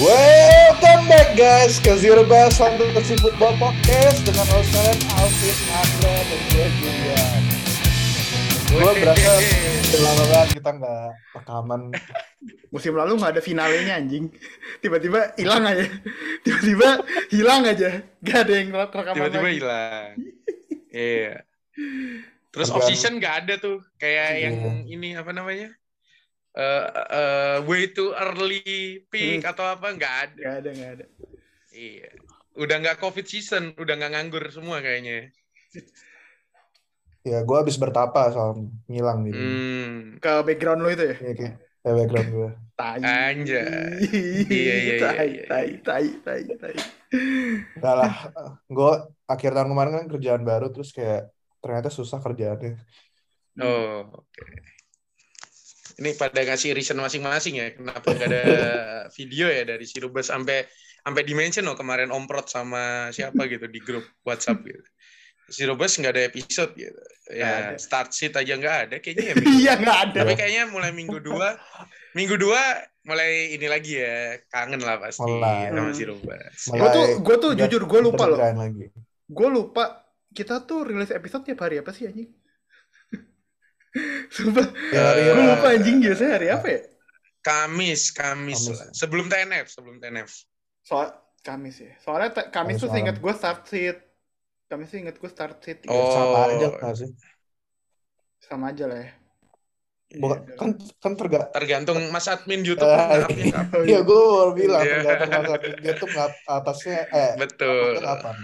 Welcome back guys ke Zero Base Fantasy Football Podcast dengan host kalian Alvin, Andra, dan gue Julian. Gue berasa udah lama banget kita nggak rekaman. Musim lalu nggak ada finalnya anjing. Tiba-tiba hilang aja. Tiba-tiba hilang aja. Gak ada yang rekaman tiba-tiba hilang iya terus off season nggak ada tuh kayak Iya. yang ini apa namanya eh eh, way too early pick Hmm. atau apa nggak ada Gak ada, gak ada. iya udah nggak covid season udah nggak nganggur semua kayaknya Ya gue habis bertapa soal ngilang gitu. hmm. Ke background lo itu ya? Iya kayak kayak background gue. Tai. Anjay. Iya, iya, iya, Tai, iya. tai, tai, tai, tai. Gak lah, gue akhir tahun kemarin kan kerjaan baru terus kayak ternyata susah kerjaannya. oh oke ini pada ngasih reason masing-masing ya kenapa nggak ada video ya dari si Rubes sampai sampai dimention loh kemarin Om Prot sama siapa gitu di grup WhatsApp gitu si Rubes nggak ada episode gitu Nggak ya ada. start sheet aja nggak ada kayaknya ya Iya, gak ada. tapi kayaknya mulai minggu dua minggu dua mulai ini lagi ya kangen lah pasti Mulai. sama si Rubes Mulai Gue tuh, gue tuh jujur gue lupa loh. Gue lupa kita tuh rilis episode tiap hari apa sih anjing? Sumpah, Ya, hari gue ya. lupa anjing biasanya hari apa ya? Kamis Kamis, Kamis. lah. sebelum TNF sebelum TNF Soal Kamis ya. Soalnya Kamis Kamis tuh inget gue start sheet. Kamis tuh inget gue start sheet. Oh. Sama aja sih? Sama aja lah ya. Bukan, Iya. kan kan terga tergantung mas admin YouTube kapan. Oh, Iya, gue baru bilang Iya. tergantung masa YouTube ngap atasnya eh betul kapan.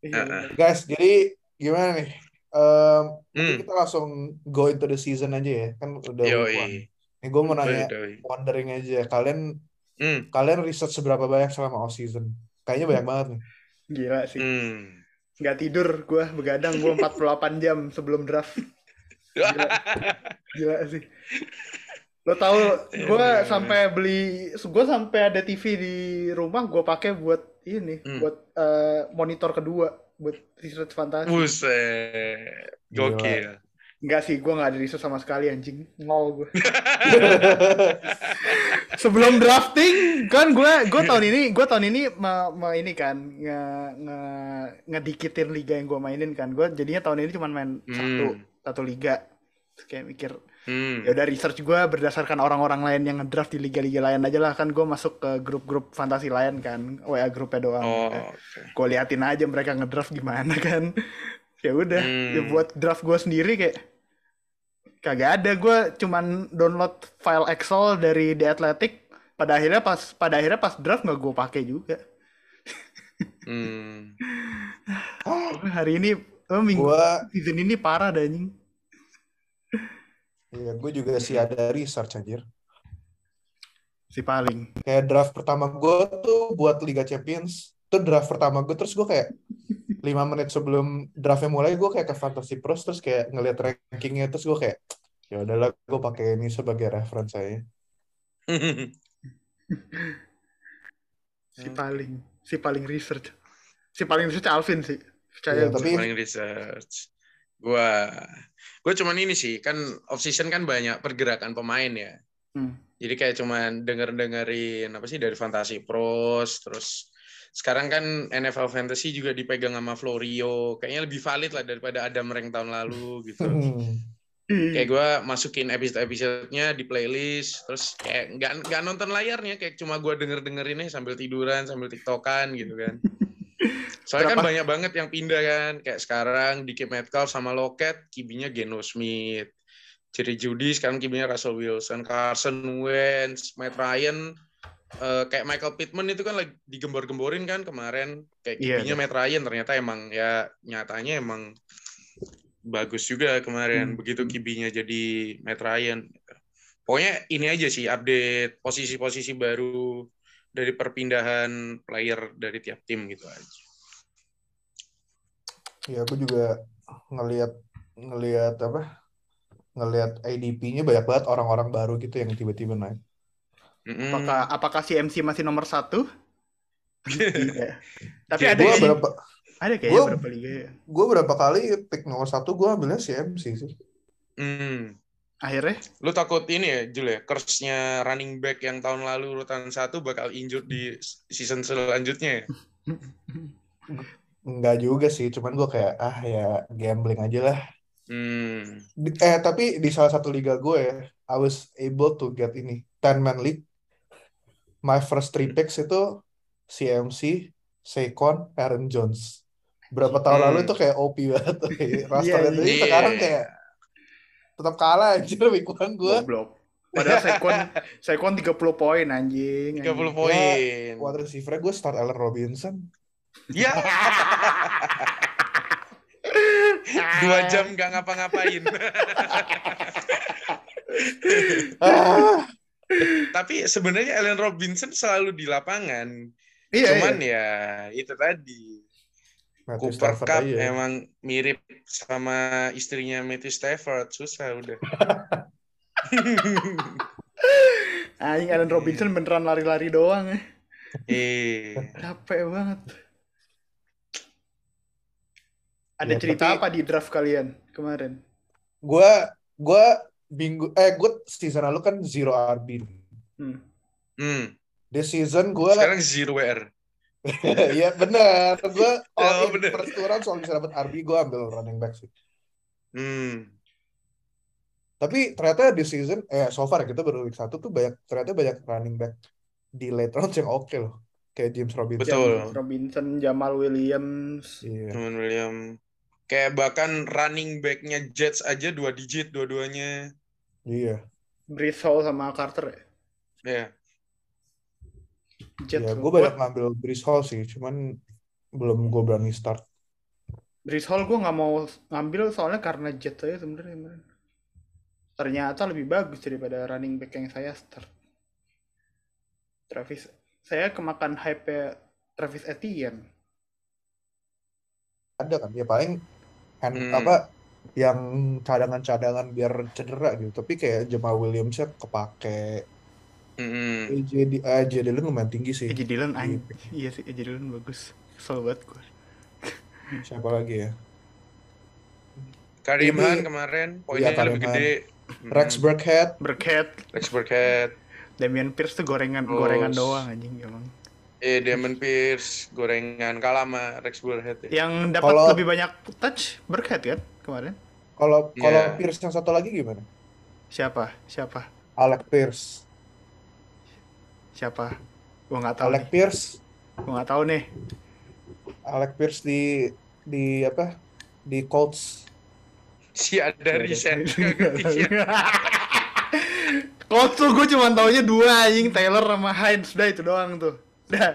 Iya. Heeh. Guys, jadi gimana nih? Mungkin Hmm. kita langsung go into the season aja ya. Kan udah. Yoi. Nih gue mau nanya Yoi. wondering aja. Kalian Hmm. kalian research seberapa banyak selama off season? Kayaknya banyak banget nih. Gila sih. Hmm. Nggak tidur gue begadang gue 48 jam sebelum draft. Gila, gila sih. Lo tau gue Iya. sampai beli gue sampai ada TV di rumah gue pakai buat ini Hmm. buat eh, monitor kedua buat research fantasi. Buset. Gokil. Enggak sih, gue nggak ada research sama sekali anjing. Nol gue. Sebelum drafting kan gue gue tahun ini gue tahun ini me, me- ini kan nge, nge ngedikitin liga yang gue mainin kan. Gue jadinya tahun ini cuma main satu Hmm. satu liga. Terus kayak mikir Hmm. ya udah research gue berdasarkan orang-orang lain yang ngedraft di liga-liga lain aja lah kan gue masuk ke grup-grup fantasi lain kan WA grupnya doang Oh, oke. gue liatin aja mereka ngedraft gimana kan ya udah Hmm. ya buat draft gue sendiri kayak kagak ada gue cuman download file Excel dari The Athletic pada akhirnya pas pada akhirnya pas draft nggak gue pakai juga Hmm. hari ini oh, minggu Gua season ini parah dah anjing ya gue juga sih ada research anjir. si paling Kayak draft pertama gue tuh buat Liga Champions. Itu draft pertama gue terus gue kayak lima menit sebelum draftnya mulai gue kayak ke Fantasy Pros terus kayak ngeliat rankingnya terus gue kayak ya udahlah gue pakai ini sebagai reference saya. si paling si paling research si paling research Alvin sih percaya Iya, gua. tapi- paling research. Gua gua cuman ini sih, kan off season kan banyak pergerakan pemain ya. Hmm. Jadi kayak cuman denger-dengerin apa sih dari Fantasy Pros, terus sekarang kan NFL Fantasy juga dipegang sama Florio. Kayaknya lebih valid lah daripada Adam Rank tahun lalu gitu. Hmm. kayak gue masukin episode-episodenya di playlist terus kayak nggak nggak nonton layarnya kayak cuma gue denger dengerinnya sambil tiduran sambil tiktokan gitu kan soalnya kan Berapa? banyak banget yang pindah kan kayak sekarang DK Metcalf sama Lockett kibinya Geno Smith Jerry Judy sekarang kibinya Russell Wilson Carson Wentz Matt Ryan eh, kayak Michael Pittman itu kan lagi digembor-gemborin kan kemarin kayak Iya, kibinya iya. Matt Ryan ternyata emang ya nyatanya emang bagus juga kemarin Hmm. begitu kibinya jadi Matt Ryan. Pokoknya ini aja sih update posisi-posisi baru dari perpindahan player dari tiap tim gitu aja. Ya aku juga ngelihat ngelihat apa? Ngelihat ADP-nya banyak banget orang-orang baru gitu yang tiba-tiba naik. Apakah apakah si MC masih nomor satu Iya. tapi Jadi ada sih berapa ada kayaknya gua- berapa liga ya gue berapa kali pick nomor satu gue ambilnya si MC sih. Hmm. Akhirnya Lu takut ini ya, Jul ya, curse-nya running back yang tahun lalu urutan satu bakal injured di season selanjutnya ya? Enggak juga sih, cuman gue kayak ah ya gambling aja lah. Hmm. Di- Eh tapi di salah satu liga gue ya, I was able to get ini 10 man league. My first three picks itu CMC, Saquon, Aaron Jones. Berapa tahun Hmm. lalu itu kayak OP banget Iya, Tapi iya. sekarang kayak tetap kalah anjir week one gue. goblok. Padahal Saquon Saquon 30 poin anjing. 30 anjing. poin. Wide receiver gue start Allen Robinson. Ya. Dua jam gak ngapa-ngapain. Tapi sebenarnya Allen Robinson selalu di lapangan. Iya, Cuman iya. ya itu tadi. Matthew Cooper Stafford Cup aja. emang mirip sama istrinya Matthew Stafford. Susah udah. Anjing Allen Robinson beneran lari-lari doang ya. eh. Capek banget. Ada Ya, cerita tapi- apa di draft kalian kemarin? Gue gue minggu eh gue season lalu kan zero RB. Hmm. Hmm. This season gue Sekarang zero WR. Iya bener, gue Oh, all in bener. first round soal bisa dapat RB gue ambil running back sih. Hmm. Tapi ternyata di season, eh so far kita baru week satu tuh banyak ternyata banyak running back di late round yang oke loh, kayak James Robinson. Betul. James Robinson, Jamal Williams. Iya. Teman William. Kayak bahkan running back-nya Jets aja dua digit dua-duanya. Iya. Brees Hall sama Carter ya? Ya. Jets. Iya, tuh. gue banyak ngambil Brees Hall sih, cuman belum gue berani start. Brees Hall gue nggak mau ngambil soalnya karena Jets aja sebenarnya. Ternyata lebih bagus daripada running back yang saya start. Travis, saya kemakan hype Travis Etienne. Ada kan, ya paling hand, Hmm. apa yang cadangan-cadangan biar cedera gitu. Tapi kayak Jamal Williams ya kepake. Hmm. AJ, di, eh, AJ Dillon lumayan tinggi sih. AJ Dillon anjing. Iya sih, AJ Dillon bagus. Kesel banget gue. Siapa lagi ya? Karim Ini- Han kemarin poinnya Iya, Karim lebih gede. Hmm. Rex Burkhead, Berkat, Rex Burkhead. Damian Pierce tuh gorengan gorengan doang anjing emang. Eh, Damon Pierce, gorengan kalah sama Rex Burkhead ya. Yang dapat Kalau- lebih banyak touch Berkat kan kemarin? kalau kalau Iya. Pierce yang satu lagi gimana? Siapa? Siapa? Alec Pierce. Siapa? Gua nggak tahu Alec nih. Pierce, Gua nggak tahu nih. Alec Pierce di di apa? Di Colts. Si ada siapa. Colts tuh gue cuma taunya dua anjing Taylor sama Hines udah itu doang tuh. Udah.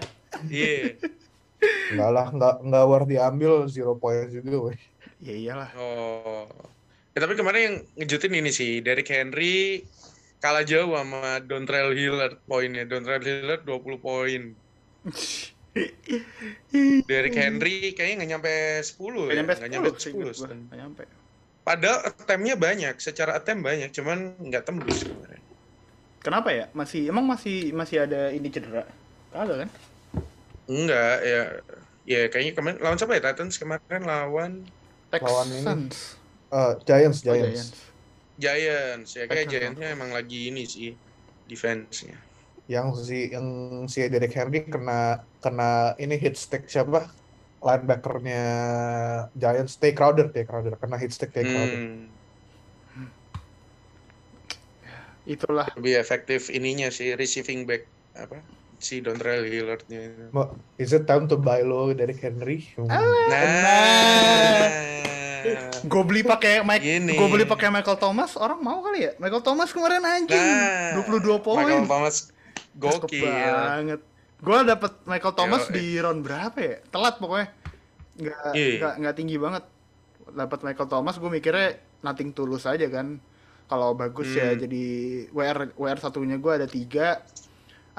Iya. Enggak lah, enggak enggak worth diambil zero points juga, weh. Ya iyalah. Oh. Ya, tapi kemarin yang ngejutin ini sih, Derrick Henry kalah jauh sama Dontrell Hillard poinnya. Dontrell Hillard 20 poin. Derrick Henry kayaknya nggak nyampe 10 Gak ya. nyampe Nggak nyampe 10 10. sih gua. Gak nyampe. Padahal attempt-nya banyak, secara attempt banyak, cuman nggak tembus kemarin. Kenapa ya? Masih emang masih masih ada ini cedera? Kagak kan? Enggak, ya ya kayaknya kemarin lawan siapa ya? Titans kemarin lawan Lawan ini. Texans. Eh, Giants, Oh, Giants. Giants. Ya kayak Texans. Giants-nya emang lagi ini sih defense-nya. Yang si yang si Derek Henry kena kena ini hit stick siapa? Linebackernya Giants, Tay Crowder, Tay Crowder kena hit stick Tay Crowder. Hmm, Itulah. lebih efektif ininya sih receiving back apa si Dontrell Hillard-nya. Mo- Is it time to buy low Derek Henry? Hmm. Nah. Gue beli pakai Mike, gue beli pakai Michael Thomas, orang mau kali ya? Michael Thomas kemarin anjing, Nah. 22 poin. Michael Thomas gokil. banget. Gue dapet Michael Thomas Yo, di round berapa ya? Telat pokoknya. Nggak, Iya. nggak, nggak tinggi banget. Dapat Michael Thomas, gue mikirnya nothing tulus aja kan. Kalau bagus ya Hmm. jadi WR WR satunya gue ada tiga,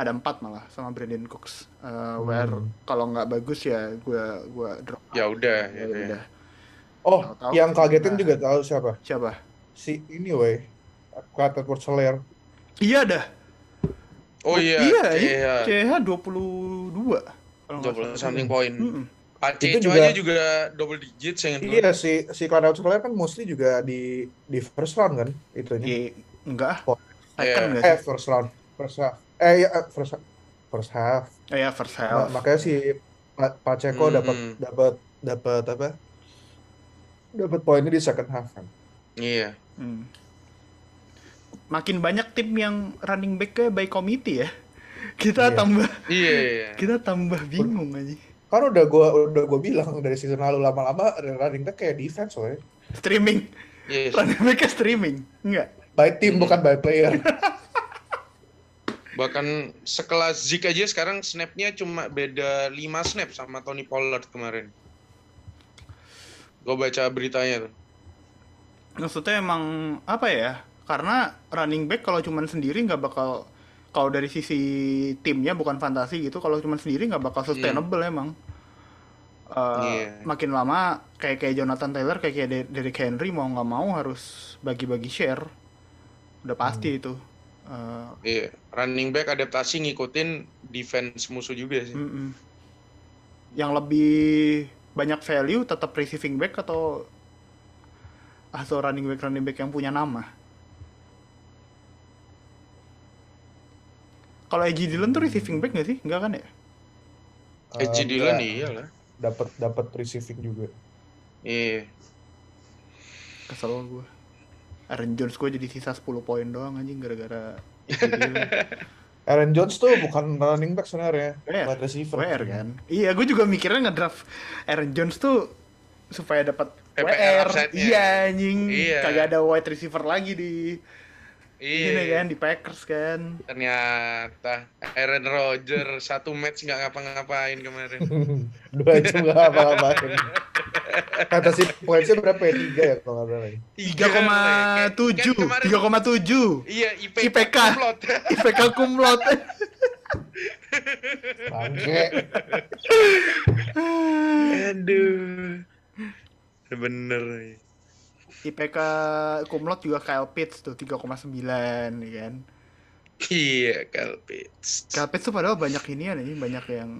ada empat malah sama Brandon Cooks. Eh, WR Hmm. kalau nggak bagus ya gue gua drop. Ya udah, Ya ya, ya. udah. Oh, Tahu-tahu yang kagetin nah. juga tahu siapa? Siapa? Si ini weh. Clyde Edwards Helaire. Iya dah. Oh iya, iya, iya. CH 22. Kalau nggak 20 salah. something point. Mm-mm. Pace Itu juga, juga- aja juga double digit gua. Iya si si Clyde Edwards kan mostly juga di di first round kan itunya. Iya, enggak. Oh. Second Iya. enggak Eh sih? first round, first half. Eh ya first first half. Oh ya first half. makanya si Pa- Pacheco Mhm. dapat dapat dapat apa? Dapat poinnya di second half kan. Iya. Hmm. Makin banyak tim yang running back by committee ya. Kita Iya. tambah Iya, iya. kita tambah bingung aja. Kan udah gua udah gua bilang dari season lalu lama-lama running back kayak defense soalnya. Streaming. Yes. Running back streaming. Enggak. By team bukan by player. Bahkan sekelas Zeke aja sekarang snapnya cuma beda 5 snap sama Tony Pollard kemarin. Gue baca beritanya tuh. Maksudnya emang apa ya? Karena running back kalau cuman sendiri nggak bakal kalau dari sisi timnya bukan fantasi gitu, kalau cuman sendiri nggak bakal sustainable emang. Eh, Iya. Makin lama kayak kayak Jonathan Taylor kayak kayak Der- Derrick Henry mau nggak mau harus bagi-bagi share. Udah pasti itu. Eh, Iya, running back adaptasi ngikutin defense musuh juga sih. mm-mm. Yang lebih banyak value tetap receiving back atau atau running back running back yang punya nama. Kalau AJ Dillon tuh receiving back nggak sih? Enggak kan ya? AJ Eh, Dillon enggak. iya lah. dapat dapat receiving juga. Iya. Kesel gue. Aaron Jones gue jadi sisa 10 poin doang anjing gara-gara. Aaron Jones tuh bukan running back sebenarnya, WR. wide receiver. WR kan? Iya, gue juga mikirnya ngedraft Aaron Jones tuh supaya dapat PPR WR. Iya anjing. Iya. Kagak ada wide receiver lagi di Iya. Gini kan di Packers kan. Ternyata Aaron Rodgers satu match nggak ngapa-ngapain kemarin. Dua jam gak apa-apain. Fantasy pointsnya berapa ya? Tiga ya kalau nggak salah. ya? 3,7. Kan kemarin- 3,7. Iya, IPK. IPK. kumlot. IPK kumlot. Bangke. Aduh. Bener. IPK kumlot juga Kyle Pitts tuh 3,9 ya kan. Iya, Kyle Pitts. Kyle Pitts tuh padahal banyak ini ya nih, banyak yang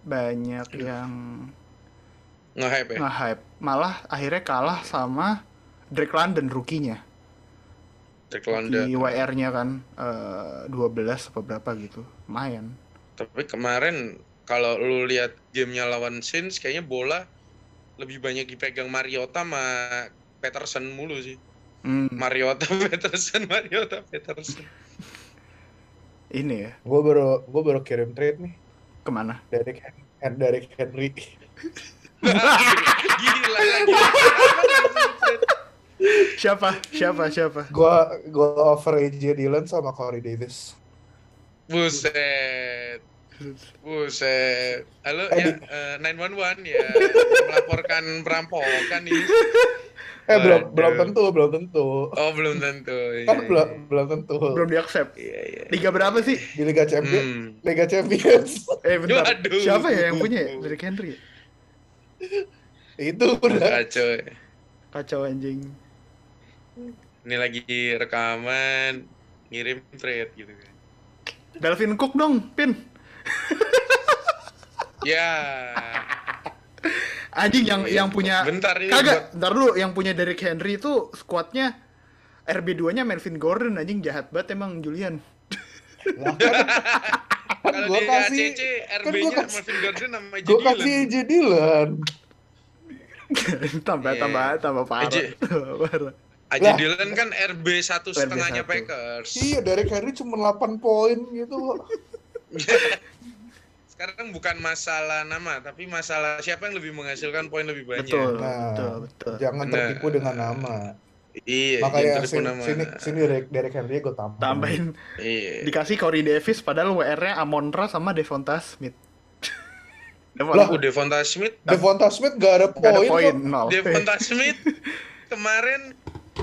banyak yang Nge-hype ya? nge-hype. Malah akhirnya kalah sama Drake London rookie-nya. Drake London. Di WR-nya kan eh, 12 apa berapa gitu. Lumayan. Tapi kemarin kalau lu lihat gamenya lawan Saints kayaknya bola lebih banyak dipegang Mariota sama Peterson mulu sih. Hmm, Mariota Peterson, Mariota Peterson. ini ya, Gue baru gue baru kirim trade nih ke mana? dari dari Henry. Gila lagi. Siapa? Siapa? Siapa? Gue gue over AJ Dillon sama Corey Davis. Buset. Buset. Halo Eh, ya di- eh, 911 ya melaporkan perampokan ini. Eh belum Waduh. belum tentu belum tentu. Oh, belum tentu. Iya, Kan iya. belum belum tentu. Belum di accept. Iya, iya. Liga berapa sih? Di Liga Champions. Hmm. Liga Champions. Eh bentar. Waduh. Siapa ya yang punya? ya? Derrick Henry. Itu udah. Kacau. ya. Kacau anjing. Ini lagi rekaman ngirim thread gitu kan. Dalvin Cook dong, Pin. Ya. Anjing yang yang punya Bentar ini Kagak, ntar dulu yang punya Derrick Henry itu squadnya RB2-nya Melvin Gordon anjing jahat banget emang Julian. Kan, kan Kalau gue di kasih ACC kan RB-nya Gordon sama gue kasih. AJ Dillon. tambah Iya. tambah tambah parah. Aja. Tambah parah. Aja Lah. Dylan kan RB satu setengahnya. Packers. Iya, Derrick Henry cuma 8 poin gitu. Sekarang bukan masalah nama, tapi masalah siapa yang lebih menghasilkan poin lebih banyak. Betul, Nah, betul, betul. Jangan tertipu dengan nama. Iya, Makanya sini, nama. sini, sini Derek, Derek Henry gue tambahin. Tambahin Iya. dikasih Corey Davis padahal WR-nya Amon-Ra sama Devonta Smith. Lah, Oh, Devonta Smith, Devonta Smith gak ada Gak ada poin poin. Devonta Smith kemarin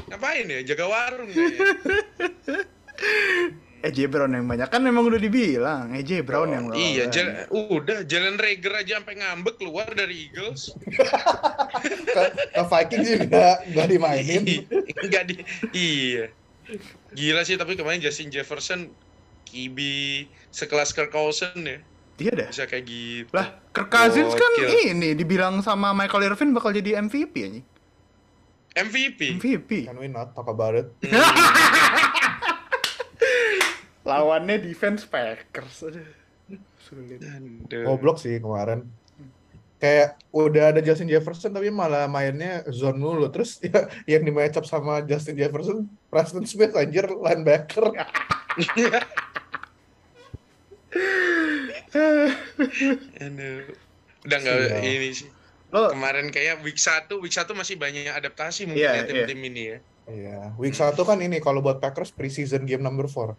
ngapain ya? Jaga warung kayaknya. AJ Brown yang banyak kan memang udah dibilang AJ Brown yang lawan. Iya, Jal- udah Jalen Rager aja sampai ngambek keluar dari Eagles. Ke, ke Vikings juga gak dimainin. Enggak di Iya. Gila sih tapi kemarin Justin Jefferson Kibi sekelas Kirk Cousins ya. Iya dah. Bisa kayak gitu. Lah, Kirk Cousins kan Gokil. ini dibilang sama Michael Irvin bakal jadi MVP anjing. MVP. MVP. Can we not talk about it? Lawannya defense Packers. Aduh. Sulit. Goblok sih kemarin. Kayak udah ada Justin Jefferson tapi malah mainnya zone mulu. Terus ya, yang di match up sama Justin Jefferson, Preston Smith anjir linebacker. Aduh. Udah nggak ini sih. Lo Kemarin kayak week 1, week 1 masih banyak adaptasi mungkin Iya, ya tim-tim ini ya. Iya, week 1 kan ini kalau buat Packers preseason game number 4.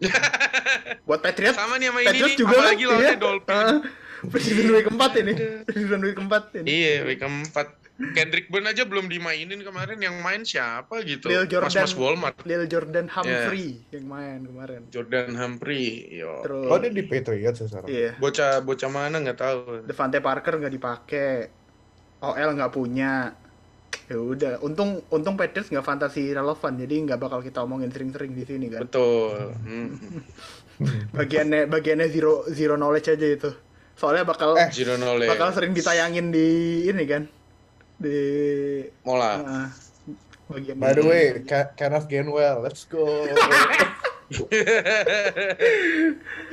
buat Patriots Sama nih sama ini Patriots nih, juga apalagi kan? lawannya Iya. Dolphin. Ah, Preseason week 4 ini. Preseason week 4 ini. Iya, week 4. Kendrick Bourne aja belum dimainin kemarin yang main siapa gitu. Lil Jordan. Mas-mas Walmart. Lil Jordan Humphrey yang main kemarin. Jordan Humphrey. Yo. Terus Oh dia di Patriots ya sekarang? Iya. Bocah bocah mana nggak tahu. Devante Parker nggak dipakai. OL nggak punya. Ya udah, untung untung Patriots nggak fantasi relevan, jadi nggak bakal kita omongin sering-sering di sini kan. Betul. Hmm. Bagiannya bagiannya zero zero knowledge aja itu. Soalnya bakal Eh, Zero knowledge. bakal sering ditayangin di ini kan. Di Mola. bagian By the way, Kenneth Gainwell, let's go.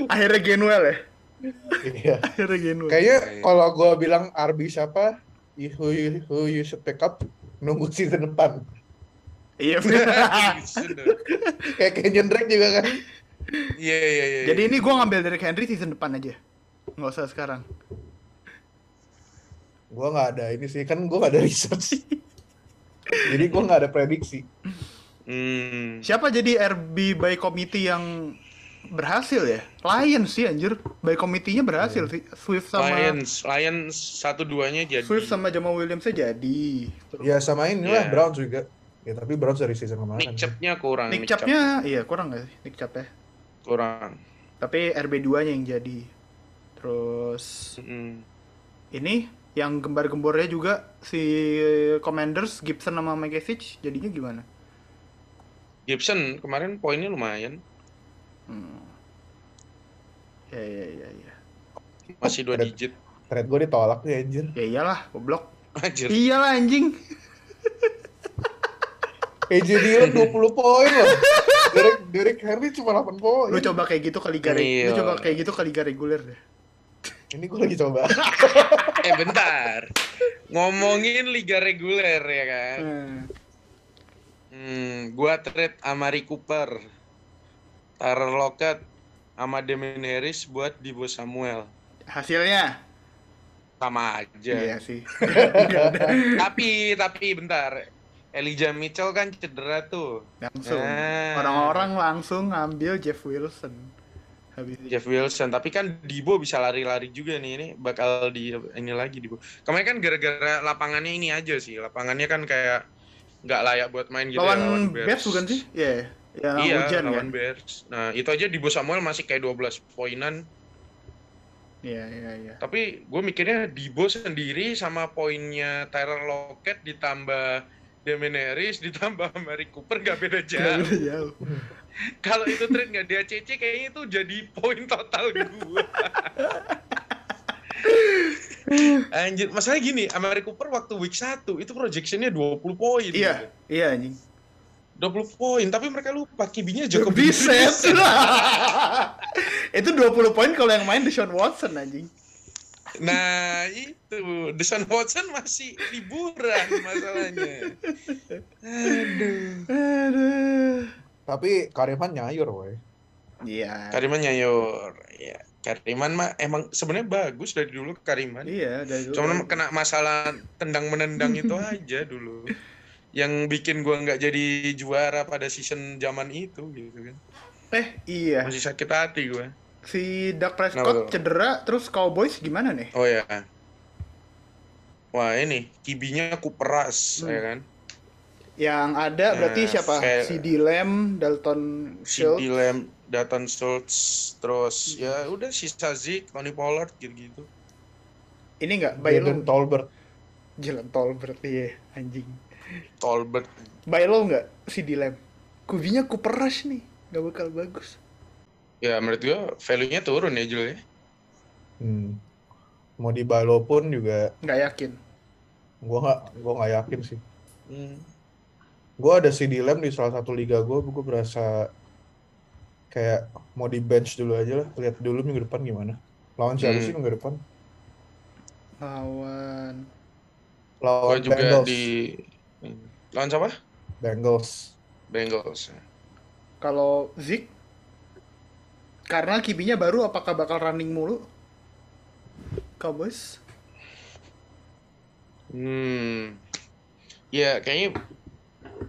akhirnya Gainwell ya. Iya. Akhirnya Gainwell. Kayaknya kalau gue bilang RB siapa, you- who you, who you should pick up, nunggu season depan. Iya. Kayak Kenyon Drake juga kan. Iya iya iya. Jadi ini gua ngambil Derrick Henry season depan aja. Nggak usah sekarang. Gue nggak ada ini sih, kan gue nggak ada research. Jadi gue nggak ada prediksi. Hmm. Siapa jadi RB by committee yang berhasil ya? Lions sih anjir. By committee-nya berhasil sih. Swift sama Lions, Lions satu duanya jadi. Swift sama Jamal Williams jadi. Terus Ya sama inilah Iya. Browns juga. Ya tapi Browns dari season kemarin. Nick Chubb-nya kurang. Nick Chubb-nya iya kurang gak sih Nick Chubb ya? kurang. Tapi RB2-nya yang jadi. Terus Mm. ini yang gembar-gembornya juga si Commanders Gibson sama McAfee jadinya gimana? Gibson kemarin poinnya lumayan, Hmm. Ya ya ya ya. masih dua digit. Trade gue ditolak nih anjir. Ya iyalah, goblok. Anjir. Iyalah anjing. AJ Dillon 20 poin loh. Derek, Derek Henry cuma 8 poin. Lu coba kayak gitu ke liga lu Iya. coba kayak gitu ke liga reguler deh. Ini gue lagi coba. Eh bentar. Ngomongin liga reguler ya kan. Hmm. Hmm, gua trade Amari Cooper. Tyler Lockett sama Damian Harris buat Divo Samuel. Hasilnya Sama aja. iya sih. Tapi tapi bentar. Elijah Mitchell kan cedera tuh. langsung Ah. orang-orang langsung ngambil Jeff Wilson. Habis. Jeff Wilson, tapi kan Dibo bisa lari-lari juga nih ini bakal di ini lagi Dibo. Kemarin kan gara-gara lapangannya ini aja sih, lapangannya kan kayak nggak layak buat main gitu ya, lawan Bears bukan sih? Iya. Ya, iya, hujan lawan kan. Bears. Nah, itu aja Dibo Samuel masih kayak 12 poinan. Iya, iya, iya. Tapi gue mikirnya Dibo sendiri sama poinnya Tyler Lockett ditambah Damian Harris ditambah Mary Cooper nggak beda jauh. jauh. Kalau itu trade nggak dia ACC kayaknya itu jadi poin total gue. Anjir, masalahnya gini, Amari Cooper waktu week 1 itu projectionnya 20 poin. Iya, gitu. iya anjing. 20 poin, tapi mereka lupa kibinya Jacob. Brissett. itu 20 poin kalau yang main Deshaun Watson anjing. Nah, itu Deshaun Watson masih liburan masalahnya. Aduh. Aduh. Tapi Kariman nyayur woy. Iya. Kariman nyayur. Ya, Kariman mah emang sebenarnya bagus dari dulu Kariman. Iya, dari dulu. Cuman kena masalah tendang menendang itu aja dulu. Yang bikin gua nggak jadi juara pada season zaman itu gitu kan. Eh, iya. Masih sakit hati gua. Si Dak Prescott tuh? cedera, terus Cowboys gimana nih? Oh ya. Wah ini kibinya kuperas Hmm. ya kan. Yang ada berarti Eh, siapa? fair. Si Lamb, Dalton Si Schultz. Dilem, Datan Schultz, terus ya udah sisa Zeke, Tony Pollard gitu-gitu. Ini enggak Jaden low. Tolbert. Jalan tol berarti ya, anjing. Tolbert. By low enggak si Lamb? Kubinya Cooper Rush nih, enggak bakal bagus. Ya menurut gua value-nya turun ya Jul ya. Hmm. Mau di Balo pun juga Nggak yakin. gua nggak gua nggak yakin sih. Hmm. Gua ada CD Lamb di salah satu liga gua, gua berasa kayak mau di bench dulu aja lah, lihat dulu minggu depan gimana. Lawan siapa Hmm. sih minggu depan? Lawan Lawan juga Bengals. di lawan siapa? Bengals. Bengals. kalau Zik karena kibinya baru apakah bakal running mulu? Cowboys? Hmm. Ya kayaknya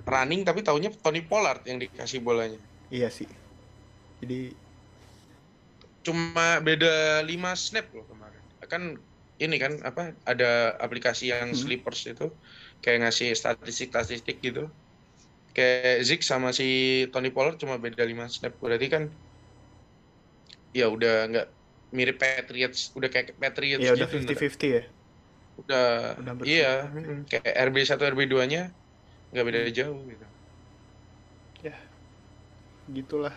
running tapi taunya Tony Pollard yang dikasih bolanya. Iya sih. Jadi Cuma beda 5 snap loh kemarin. Kan ini kan apa ada aplikasi yang Hmm. sleepers itu kayak ngasih statistik-statistik gitu. Kayak Zeke sama si Tony Pollard cuma beda 5 snap. Berarti kan ya udah nggak mirip Patriots, udah kayak Patriots ya udah gitu. 50-50 ya. Udah, Udah bersih. iya, mm, kayak RB1 RB2-nya nggak beda jauh gitu. Gitulah.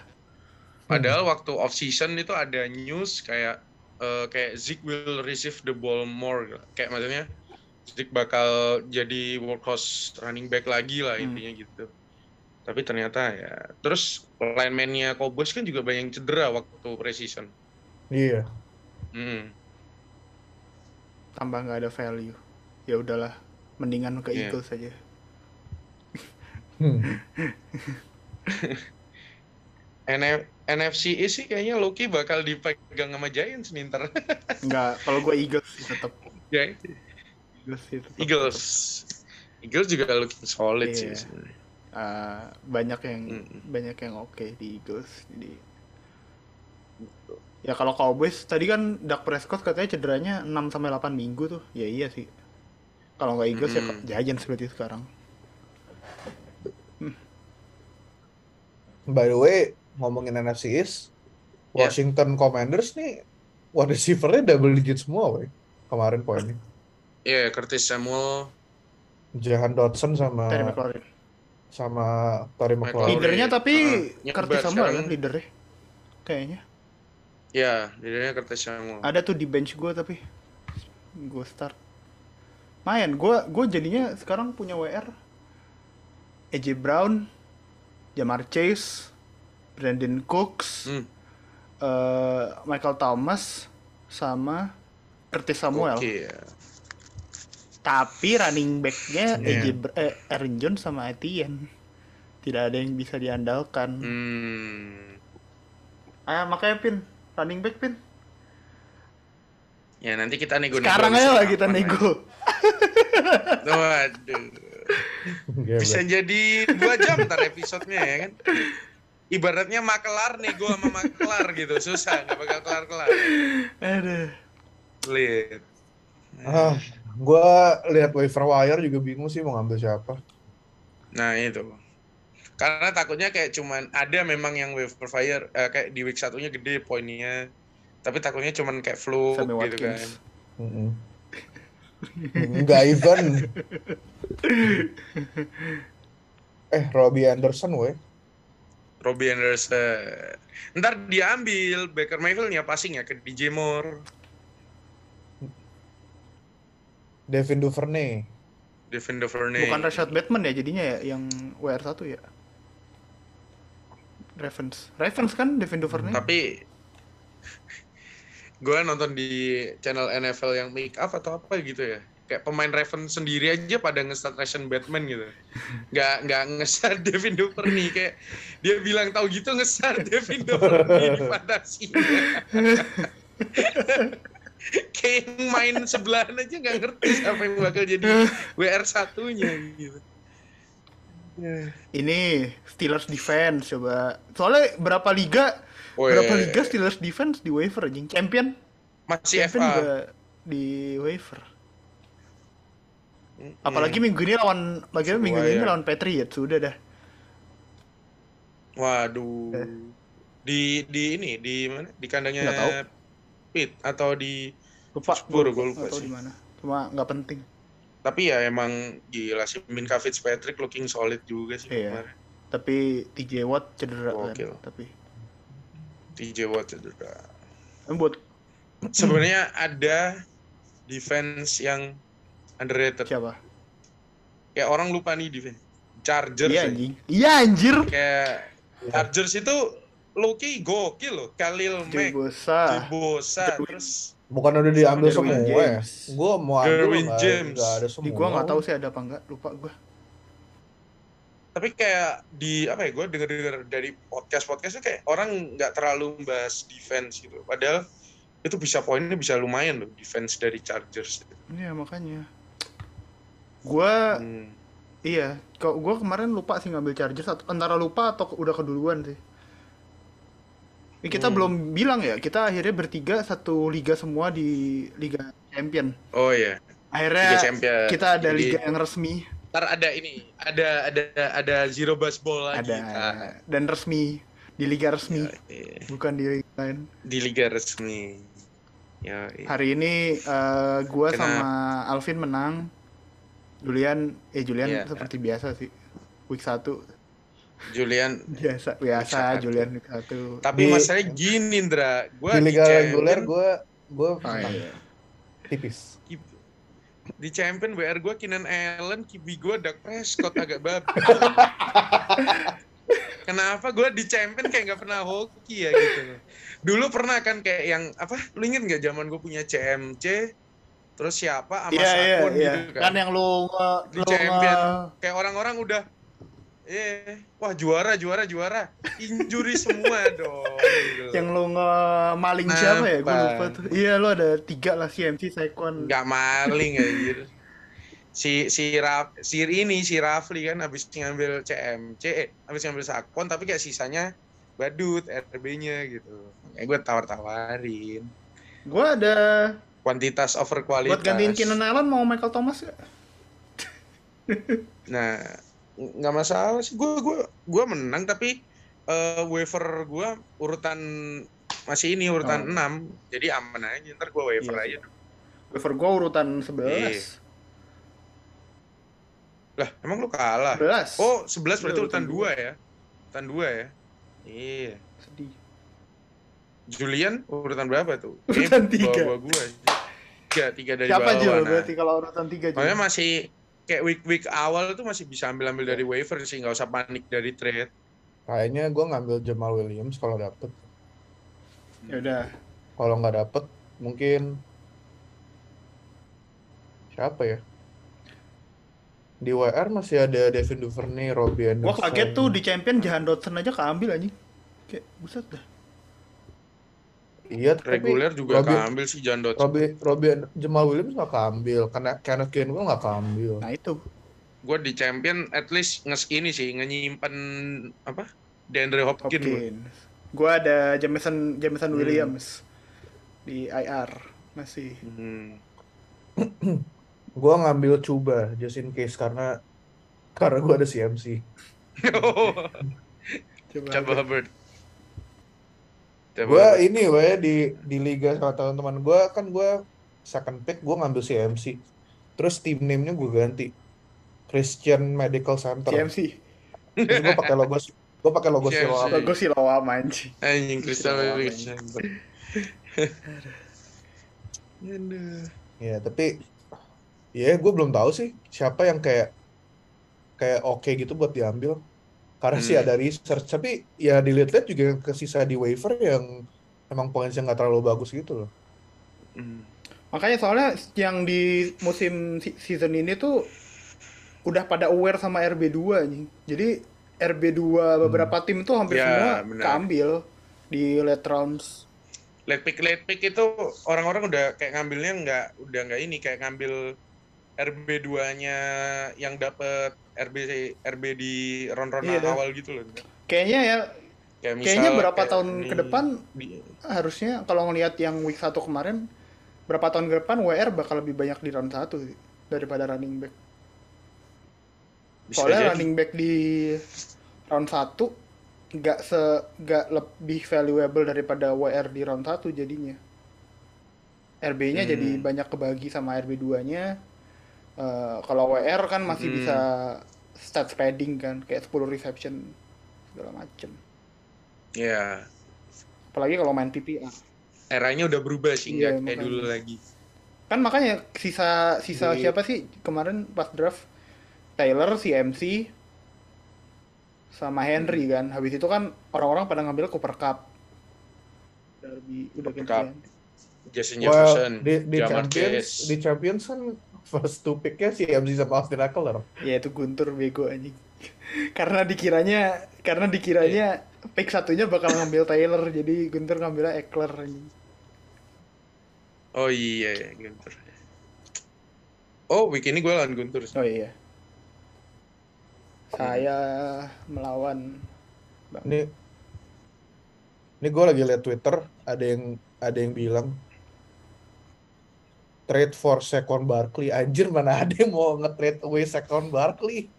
Padahal waktu off season itu ada news kayak eh, kayak Zeke will receive the ball more kayak maksudnya Zeke bakal jadi workhorse running back lagi lah Hmm. intinya gitu. Tapi ternyata ya terus lineman-nya Cowboys kan juga banyak yang cedera waktu preseason. Iya. Hmm. Tambah nggak ada value. Ya udahlah, mendingan ke Iya. Eagles saja. Hmm. NF NFC East sih kayaknya Loki bakal dipegang sama Giants nih ntar. Enggak, kalau gue Eagles sih tetap. Ya, Eagles sih tetap. Eagles. Eagles juga looking solid sih Iya. sebenarnya. Ah, banyak yang Mm-mm. banyak yang oke di Eagles. Jadi Ya kalau Cowboys tadi kan Dak Prescott katanya cederanya 6 sampai 8 minggu tuh. Ya iya sih. Kalau nggak Eagles Mm. ya Giants berarti sekarang. By the way, ngomongin NFC East, Ya. Washington Commanders nih wide receiver-nya double digit semua, woy. Kemarin poinnya. Iya, Curtis Samuel, Jahan Dodson sama Terry McLaurin. sama Tory McLaurin. Leadernya tapi Uh, Curtis Samuel sekarang. kan leadernya. Kayaknya. ya, jadinya Curtis Samuel. Ada tuh di bench gue tapi gue start. Mayan, gue gue jadinya sekarang punya WR. AJ Brown, Jamar Chase, Brandon Cooks, Hmm, eh, Michael Thomas, sama Curtis Samuel. Oke ya. Tapi running back-nya Iya. AJ eh, Aaron Jones sama Etienne. Tidak ada yang bisa diandalkan. Hmm. Ah, makanya Pin, running back Pin. Ya nanti kita nego Sekarang aja lah kita nego. Waduh. Bisa jadi dua jam ntar episodenya ya kan. Ibaratnya makelar nego sama makelar gitu. Susah, nggak bakal kelar-kelar. Aduh. Lihat. Ah, gua lihat waiver wire juga bingung sih mau ngambil siapa. Nah itu. Karena takutnya kayak cuman ada memang yang waiver fire eh, kayak di week satunya gede poinnya. Tapi takutnya cuman kayak flu gitu kan. Watkins. Mm-mm. Enggak even. Eh, Robbie Anderson, weh. Robbie Anderson. Ntar diambil Baker Mayfield-nya passing ya ke DJ Moore, Devin Duvernay. Devin Duvernay. Bukan Rashad Batman ya jadinya ya yang WR1 ya. Ravens. Ravens kan Devin Duvernay. Tapi gue nonton di channel NFL yang make up atau apa gitu ya. Kayak pemain Raven sendiri aja pada nge-start Ration Batman gitu. Nggak, nggak nge-start Devin Duvernay. Kayak dia bilang tahu gitu nge-start Devin Duvernay di fantasi. Kayak yang main sebelahan aja nggak ngerti siapa yang bakal jadi WR satunya gitu. Ini Steelers defense coba. Soalnya berapa liga Weh, berapa liga Steelers defense di waiver anjing. Champion masih Champion FA. juga di waiver. Apalagi minggu ini lawan bagaimana minggu ini ya. lawan Patriots sudah dah. Waduh. Eh. Di di ini di mana? Di kandangnya Nggak tahu. Pit atau di Lupa. Spurs, gua gua lupa sih. di mana. Cuma nggak penting. tapi ya emang gila sih Minka Fitzpatrick looking solid juga sih Iya. kemarin. Tapi TJ Watt cedera Gokil. kan. Tapi TJ Watt cedera. Buat sebenarnya ada defense yang underrated. Siapa? Kayak orang lupa nih defense. Chargers. Iya ya. anjing. Iya anjir. Kayak Chargers itu Loki gokil loh. Khalil Mack, Bosa. Bosa, Derwin- terus Bukan udah diambil Derwin semua ya? Gue mau ambil Derwin nggak James. nggak ada semua. Di gua nggak tahu sih ada apa enggak, lupa gua. tapi kayak di apa ya gue denger denger dari podcast podcastnya kayak orang nggak terlalu bahas defense gitu padahal itu bisa poinnya bisa lumayan loh defense dari Chargers Iya makanya. Gua Hmm. iya, kok gua kemarin lupa sih ngambil Chargers atau antara lupa atau udah keduluan sih. Ini kita Hmm. belum bilang ya, kita akhirnya bertiga satu liga semua di Liga Champion. oh iya Akhirnya Liga Champion kita ada Jadi, liga yang resmi, ntar ada ini ada ada ada zero baseball lagi ada Nah, dan resmi di liga resmi, iya. bukan di liga lain. di liga resmi iya. Hari ini eh, gua Kenapa? sama Alvin menang. Julian, eh Julian Iya. seperti biasa sih. Week 1 Julian biasa biasa. Julian 1. tapi Di- masalahnya gini Indra gue Di liga reguler gue gue Oh, iya. tipis. di champion WR gue Keenan Allen kibi gue Dak Prescott agak babi kenapa gue di champion kayak nggak pernah hoki ya gitu dulu pernah kan kayak yang apa lu inget nggak zaman gue punya CMC terus siapa sama Iya iya Sakun iya. gitu Kan kan, yang lu Di lu champion. nge- kayak orang-orang udah eh wah juara juara juara injury semua dong gitu. yang nge maling Kenapa? siapa ya? Gue lupa tuh. Iya lu ada tiga lah CMC Saquon. nggak maling anjir si si Raf, si ini si Rafli kan habis ngambil CMC eh habis ngambil Sakon tapi kayak sisanya badut RB-nya gitu kayak gue tawar-tawarin Gue ada kuantitas over kualitas buat gantiin Keenan Allen mau Michael Thomas gak? nah nggak masalah sih gue gue gue menang tapi eh, waiver gue urutan masih ini urutan Oh. 6 jadi aman aja ntar gue waiver Iya, aja Waiver gue urutan 11. Iya. lah emang lu kalah 11. Oh, 11 berarti Iya, urutan urutan 2 ya. Urutan 2 ya. Iya. Sedih. Julian urutan berapa tuh? Urutan Kayaknya tiga. Bawa gua. Tiga, tiga dari Siapa bawah. Jul? nah. Berarti kalau urutan 3 Jul. Makanya masih kayak week-week awal tuh masih bisa ambil-ambil dari waiver sih, nggak usah panik dari trade. Kayaknya gue ngambil Jamal Williams kalau dapet. Ya udah. Kalau nggak dapet mungkin siapa ya? Di WR masih ada Devin Duvernay, Robbie Gua Anderson. kaget tuh di champion Jahan Dotson aja keambil anjing. Kayak buset dah. Iya, Reguler juga Robbie- keambil sih John Dodson. Robbie, Robbie Jamal Williams nggak keambil, karena Kenneth Gainwell nggak keambil. Nah itu. Gue di champion at least nges ini sih, ngenyimpen apa? DeAndre Hopkins. gua. Hopkins. Gua ada Jameson Jameson Hmm. Williams di IR masih. Hmm. Gue ngambil Cuba just in case karena karena gue ada CMC. Coba. Coba Hubbard. Coba Gue ini we di di liga sama teman-teman gue kan gue second pick gue ngambil CMC. Terus tim name-nya gue ganti Christian Medical Center. CMC. Terus gue pakai logo gue pakai logo CMC. Siloam. Logo si Lawam anjing. Anjing Palace. apa-apa, Aduh. Ya tapi ya gue belum tahu sih siapa yang kayak kayak oke gitu buat diambil. Karena sih Hmm. ada research tapi ya dilihat-lihat juga yang kesisa di waiver yang emang poinnya nggak terlalu bagus gitu loh. Hmm. Makanya soalnya yang di musim si- season ini tuh udah pada aware sama RB2 anjing. Jadi RB2 beberapa tim tuh hampir Ya, semua keambil di late rounds. Late pick late pick itu orang-orang udah kayak ngambilnya nggak udah nggak ini kayak ngambil RB2-nya yang dapet RB RB di round-round Iya, dah. awal gitu loh. Kayaknya ya Kayak misal kayaknya berapa kayak tahun ini ke depan di- harusnya kalau ngelihat yang week 1 kemarin berapa tahun ke depan WR bakal lebih banyak di round 1 sih daripada running back. bisa Soalnya jadi. running back di round 1 nggak se nggak lebih valuable daripada WR di round 1 jadinya. RB-nya Hmm. jadi banyak kebagi sama RB2-nya. Eh, kalau WR kan masih Hmm. bisa stat padding kan kayak 10 reception segala macem. Ya. Apalagi kalau main PPR. eranya udah berubah sih, Iya, nggak kayak makanya. dulu lagi. Kan makanya sisa sisa Di- siapa sih kemarin pas draft Taylor, CMC sama Henry kan. Habis itu kan orang-orang pada ngambil Cooper Cup. Darby udah Cooper gantian. Justin Well, Jefferson, di, di Jamar Champions, Chase. di Champions kan first two pick-nya si MC sama Austin Eckler. Ya itu Guntur bego anjing. karena dikiranya karena dikiranya pick satunya bakal ngambil Taylor jadi Guntur ngambilnya Eckler anjing. Oh iya, iya, Guntur. Oh, week ini gue lawan Guntur. sih. Oh iya. Saya melawan Bang. Ini ini gue lagi liat Twitter ada yang ada yang bilang trade for Saquon Barkley anjir mana ada yang mau nge-trade away Saquon Barkley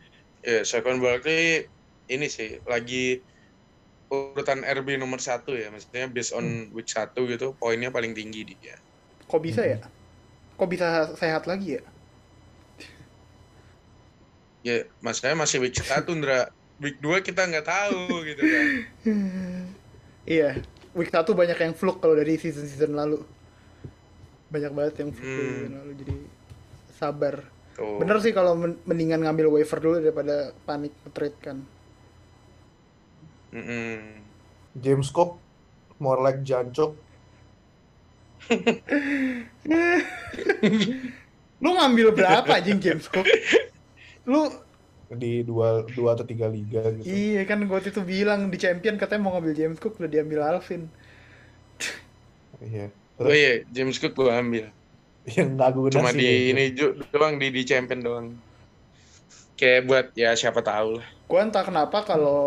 Ya, Saquon Barkley ini sih lagi urutan RB nomor satu ya, maksudnya based on week satu gitu, poinnya paling tinggi dia. Kok bisa ya? Kok bisa sehat lagi ya? Ya, maksudnya masih week satu, Ndra. Week 2 kita nggak tahu gitu kan. Iya, week 1 banyak yang fluke kalau dari season-season lalu. Banyak banget yang dari Hmm. lalu jadi sabar. Tuh. Bener sih kalau men- mendingan ngambil waiver dulu daripada panik trade kan. Mm-mm. James Cook more like Jancok Lu ngambil berapa anjing James Cook? Lu di dua dua atau tiga liga gitu iya kan gue waktu itu bilang di champion katanya mau ngambil James Cook udah diambil Alvin. iya Oh iya, James Cook gue ambil. yang nggak guna Cuma sih di gitu. ini ju- doang di di champion doang. Kayak buat ya siapa tahu lah. Gue entah kenapa kalau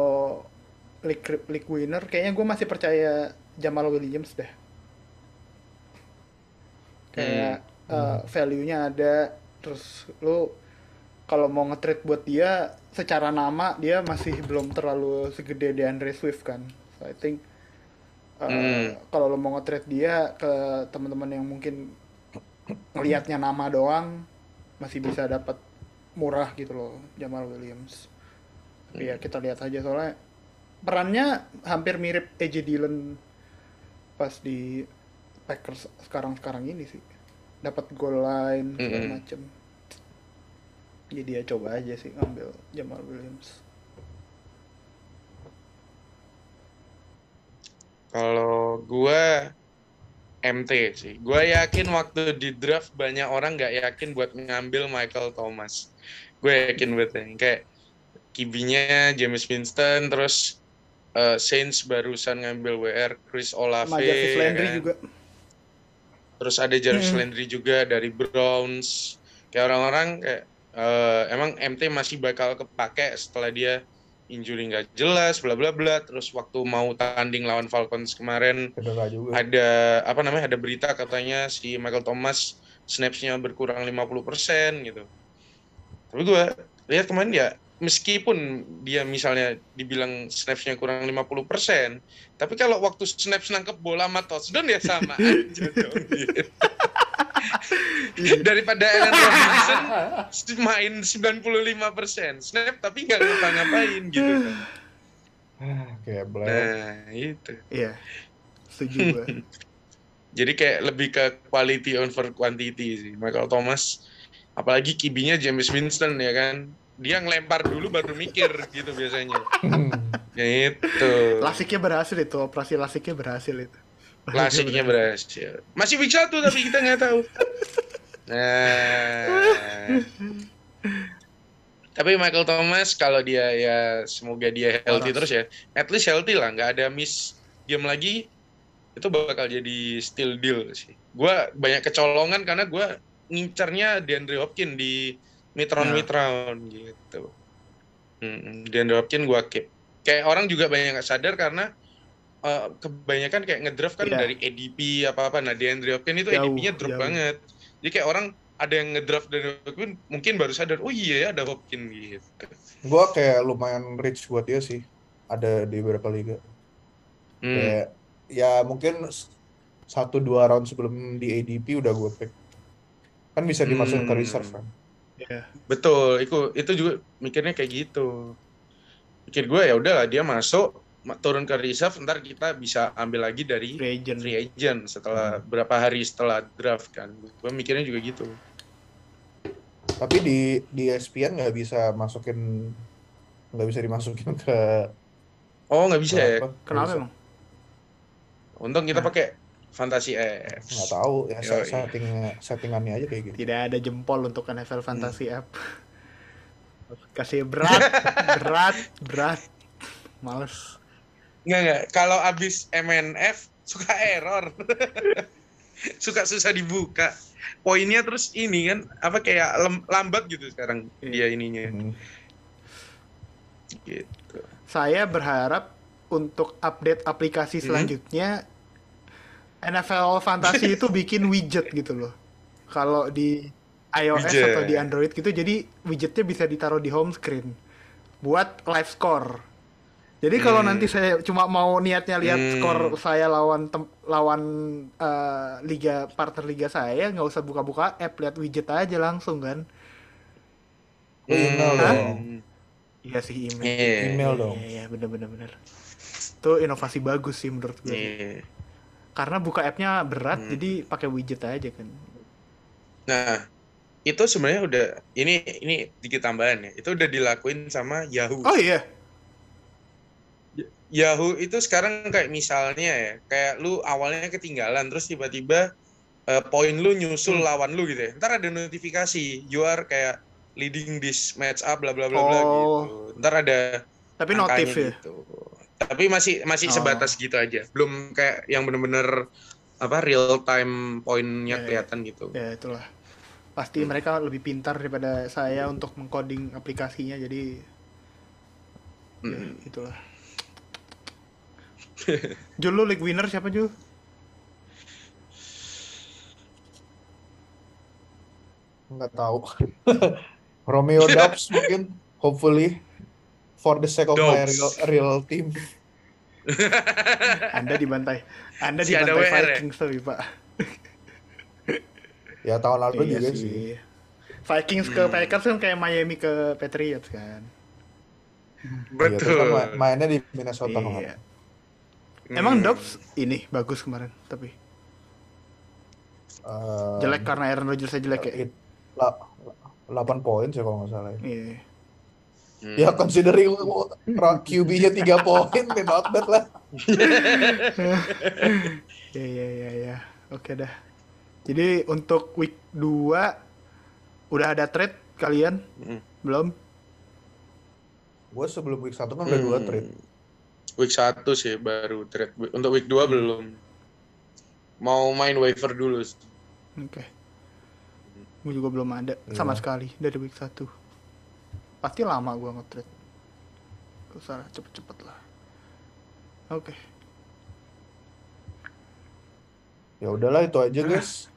league, league winner kayaknya gue masih percaya Jamal Williams deh. Kayak uh, value-nya ada terus lu kalau mau nge-trade buat dia secara nama dia masih belum terlalu segede DeAndre Swift kan. So I think uh, Hmm. kalau lo mau nge-trade dia ke teman-teman yang mungkin ngelihatnya nama doang masih bisa dapat murah gitu loh Jamal Williams. Tapi ya kita lihat aja soalnya perannya hampir mirip AJ Dillon pas di Packers sekarang-sekarang ini sih. Dapat goal line segala Mm-mm. macem. Jadi ya coba aja sih ngambil Jamal Williams. Kalau gua MT sih. Gua yakin waktu di draft banyak orang nggak yakin buat ngambil Michael Thomas. Gue yakin banget nih. Kayak kibinya James Winston, terus eh, Saints barusan ngambil WR Chris Olave. Sama Jarvis ya Landry kan? juga. Terus ada Jarvis Hmm. Landry juga dari Browns. Kayak orang-orang kayak eh, emang MT masih bakal kepake setelah dia injury nggak jelas, bla bla bla. Terus waktu mau tanding lawan Falcons kemarin juga ada apa namanya ada berita katanya si Michael Thomas snaps-nya berkurang 50% gitu. Tapi gue lihat kemarin ya meskipun dia misalnya dibilang snaps-nya kurang 50%, tapi kalau waktu snaps nangkep bola sama touchdown ya sama aja dong. gitu. Daripada Allen Robinson main 95% snap tapi nggak ngapa-ngapain gitu kan. Kayak Blair Nah, itu. Iya. Setuju gue. Jadi kayak lebih ke quality over quantity sih. Michael Thomas, apalagi kibinya James Winston ya kan. Dia ngelempar dulu baru mikir gitu biasanya. Ya itu. Lasiknya berhasil itu, operasi lasiknya berhasil itu. Klasiknya berhasil. Masih week satu tapi kita nggak tahu. Nah. Tapi Michael Thomas kalau dia ya semoga dia healthy Waras. terus ya. At least healthy lah, nggak ada miss game lagi. Itu bakal jadi steal deal sih. Gua banyak kecolongan karena gua ngincarnya DeAndre Hopkins di mid-round Nah. mid-round gitu. Hmm, DeAndre Hopkins gua keep. Kayak orang juga banyak nggak sadar karena eh, kebanyakan kayak ngedraft kan Iya. dari ADP apa-apa. Nah, DeAndre Hopkins itu ADP-nya drop jauh. banget. Jadi kayak orang ada yang ngedraft dari Hopkins mungkin baru sadar, oh iya ya ada Hopkins gitu. gue kayak lumayan rich buat dia sih ada di beberapa liga Hmm. kayak ya mungkin satu dua round sebelum di ADP udah gue pick kan bisa dimasukin ke Hmm. reserve kan Iya. Betul, itu itu juga mikirnya kayak gitu. Mikir gue ya udahlah dia masuk ma- turun ke reserve ntar kita bisa ambil lagi dari Free agent. free agent setelah berapa hari setelah draft kan gue mikirnya juga gitu Tapi di di ESPN nggak bisa masukin nggak bisa dimasukin ke oh nggak bisa ya apa? Kenapa emang? untung kita Nah. pakai fantasi F Nggak tahu ya Yoi. setting settingannya aja kayak gitu. Tidak ada jempol untuk NFL Fantasy Hmm. App. Kasih berat, berat, berat. Males. Nggak nggak kalau abis MNF suka error suka susah dibuka poinnya terus ini kan apa kayak lem- lambat gitu sekarang Iya. dia ininya Hmm. gitu Saya berharap untuk update aplikasi Hmm. selanjutnya NFL Fantasy itu bikin widget gitu loh. Kalau di iOS Widget. atau di Android gitu, jadi widgetnya bisa ditaruh di home screen buat live score. Jadi kalau Hmm. nanti saya cuma mau niatnya lihat Hmm. skor saya lawan tem- lawan eh, liga partner liga saya, nggak usah buka-buka app, lihat widget aja langsung kan. Email Hmm. dong. Iya sih email. Iya. Email dong. Iya, iya bener bener bener. Itu inovasi bagus sih menurut gue. Iya. Karena buka appnya berat, Hmm. jadi pakai widget aja kan. Nah, itu sebenarnya udah ini ini dikit tambahan ya. Itu udah dilakuin sama Yahoo. Oh iya, Yahoo itu sekarang kayak misalnya ya, kayak lu awalnya ketinggalan terus tiba-tiba eh, poin lu nyusul Hmm. lawan lu gitu ya. Ntar ada notifikasi, you are kayak leading this match up bla bla bla bla Oh. gitu. Ntar ada tapi notif ya. gitu. Tapi masih masih Oh. sebatas gitu aja. Belum kayak yang bener-bener apa real time poinnya Ya, ya. kelihatan gitu. Ya itulah. Pasti Hmm. mereka lebih pintar daripada saya untuk mengcoding aplikasinya, jadi ya, Mm. itulah. Jul lu league winner siapa Jul? Nggak tahu. Romeo Dubs mungkin, hopefully for the sake of my Dobbs. real, real team. Anda dibantai. Anda Si ada dibantai ya? Vikings tapi Pak. Ya tahun lalu Iya juga sih. sih. Vikings ke Hmm. Packers kan kayak Miami ke Patriots kan. Iya, kan Betul. ma- mainnya di Minnesota Iya. Kemarin. Emang Hmm. Dobbs ini bagus kemarin, tapi Eh, jelek karena Aaron Rodgers jelek ya. it- la- 8 poin sih kalau nggak salah. ya. Iya. Hmm. Ya considering QB-nya 3 poin, not bad lah. Ya ya ya ya. Oke dah. Jadi untuk week 2 udah ada trade kalian? Hmm. Belum? Gue sebelum week 1 kan udah 2 Hmm. trade. Week 1 sih baru trade. Untuk week 2 belum. Mau main waiver dulu. Oke. Gue juga belum ada sama Iya. sekali dari week 1. Pasti lama gua nge-trade. Gak usah cepet-cepet lah. Oke. Ya udahlah itu aja guys.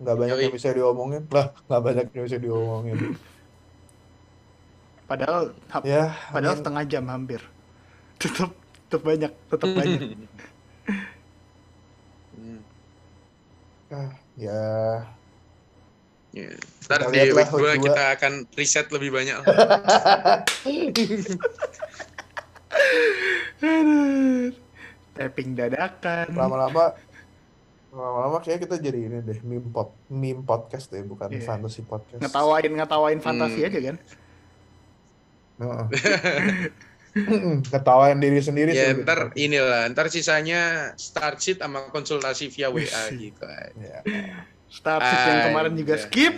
Nggak banyak Yoi. yang bisa diomongin. Lah, nggak banyak yang bisa diomongin. Padahal hap- ya, padahal amin. setengah jam hampir. Tetep tetep banyak, tetep banyak. Hmm. Ah, ya Ya. Ntar Kita di week 2 week dua. kita akan riset lebih banyak. Tapping dadakan. lama-lama lama-lama kayak kita jadi ini deh meme pod meme podcast deh bukan Iya. fantasy podcast Ngetawain ngetawain fantasi Hmm. aja kan? Heeh. ketawain diri sendiri ya sih ntar inilah, ntar sisanya start sheet sama konsultasi via WA gitu. aja. ya. Start sheet yang kemarin juga Anjas. skip.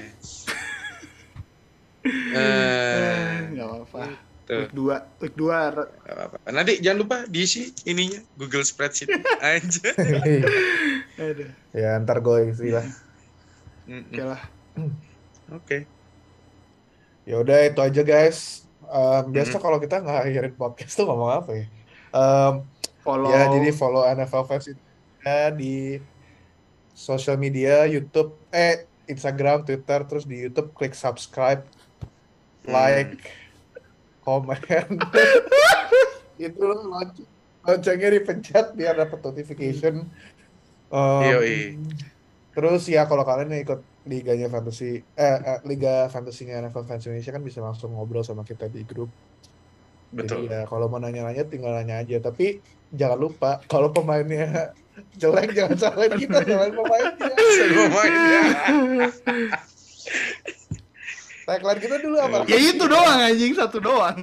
Eh, Nggak apa-apa. tuh, Week 2, week 2 nggak apa-apa. Nanti jangan lupa diisi ininya Google Spreadsheet aja. Ya ntar gue isi lah oke lah. Oke. ya udah itu aja guys Em, biasa Mhm. kalau kita nggak akhirin podcast tuh ngomong apa ya? Em, Follow. ya jadi follow NFL Fans Indonesia di sosial media YouTube eh Instagram Twitter terus di YouTube klik subscribe like komen. Itu lonc- loncengnya dipencet biar dapat notification. Um, Yoi. terus ya kalau kalian yang ikut liganya fantasy eh, eh, liga fantasinya NFL Fans Indonesia kan bisa langsung ngobrol sama kita di grup Betul. Jadi ya kalau mau nanya-nanya tinggal nanya aja. Tapi jangan lupa kalau pemainnya jelek jangan salahin kita, salahin pemainnya. Pemainnya. Tagline kita dulu apa? Ya itu doang anjing, satu doang.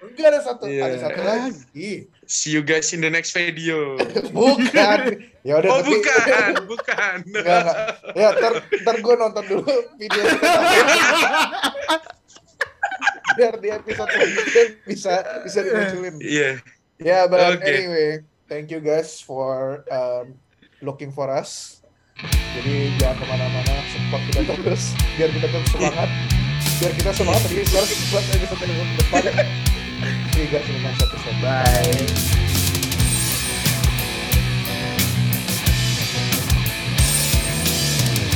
Enggak ada satu, Iya. ada satu lagi. See you guys in the next video. Bukan. Ya udah Oh tapi bukan, bukan. Enggak, enggak. Ya, ntar, ntar gue nonton dulu video biar di episode selanjutnya bisa bisa dimunculin. Iya. Ya, but Oke. anyway, thank you guys for um, looking for us. Jadi jangan ke mana-mana, support kita terus, biar kita tetap semangat. Biar kita semangat, jadi sekarang kita buat episode yang depan. In the next episode. Bye.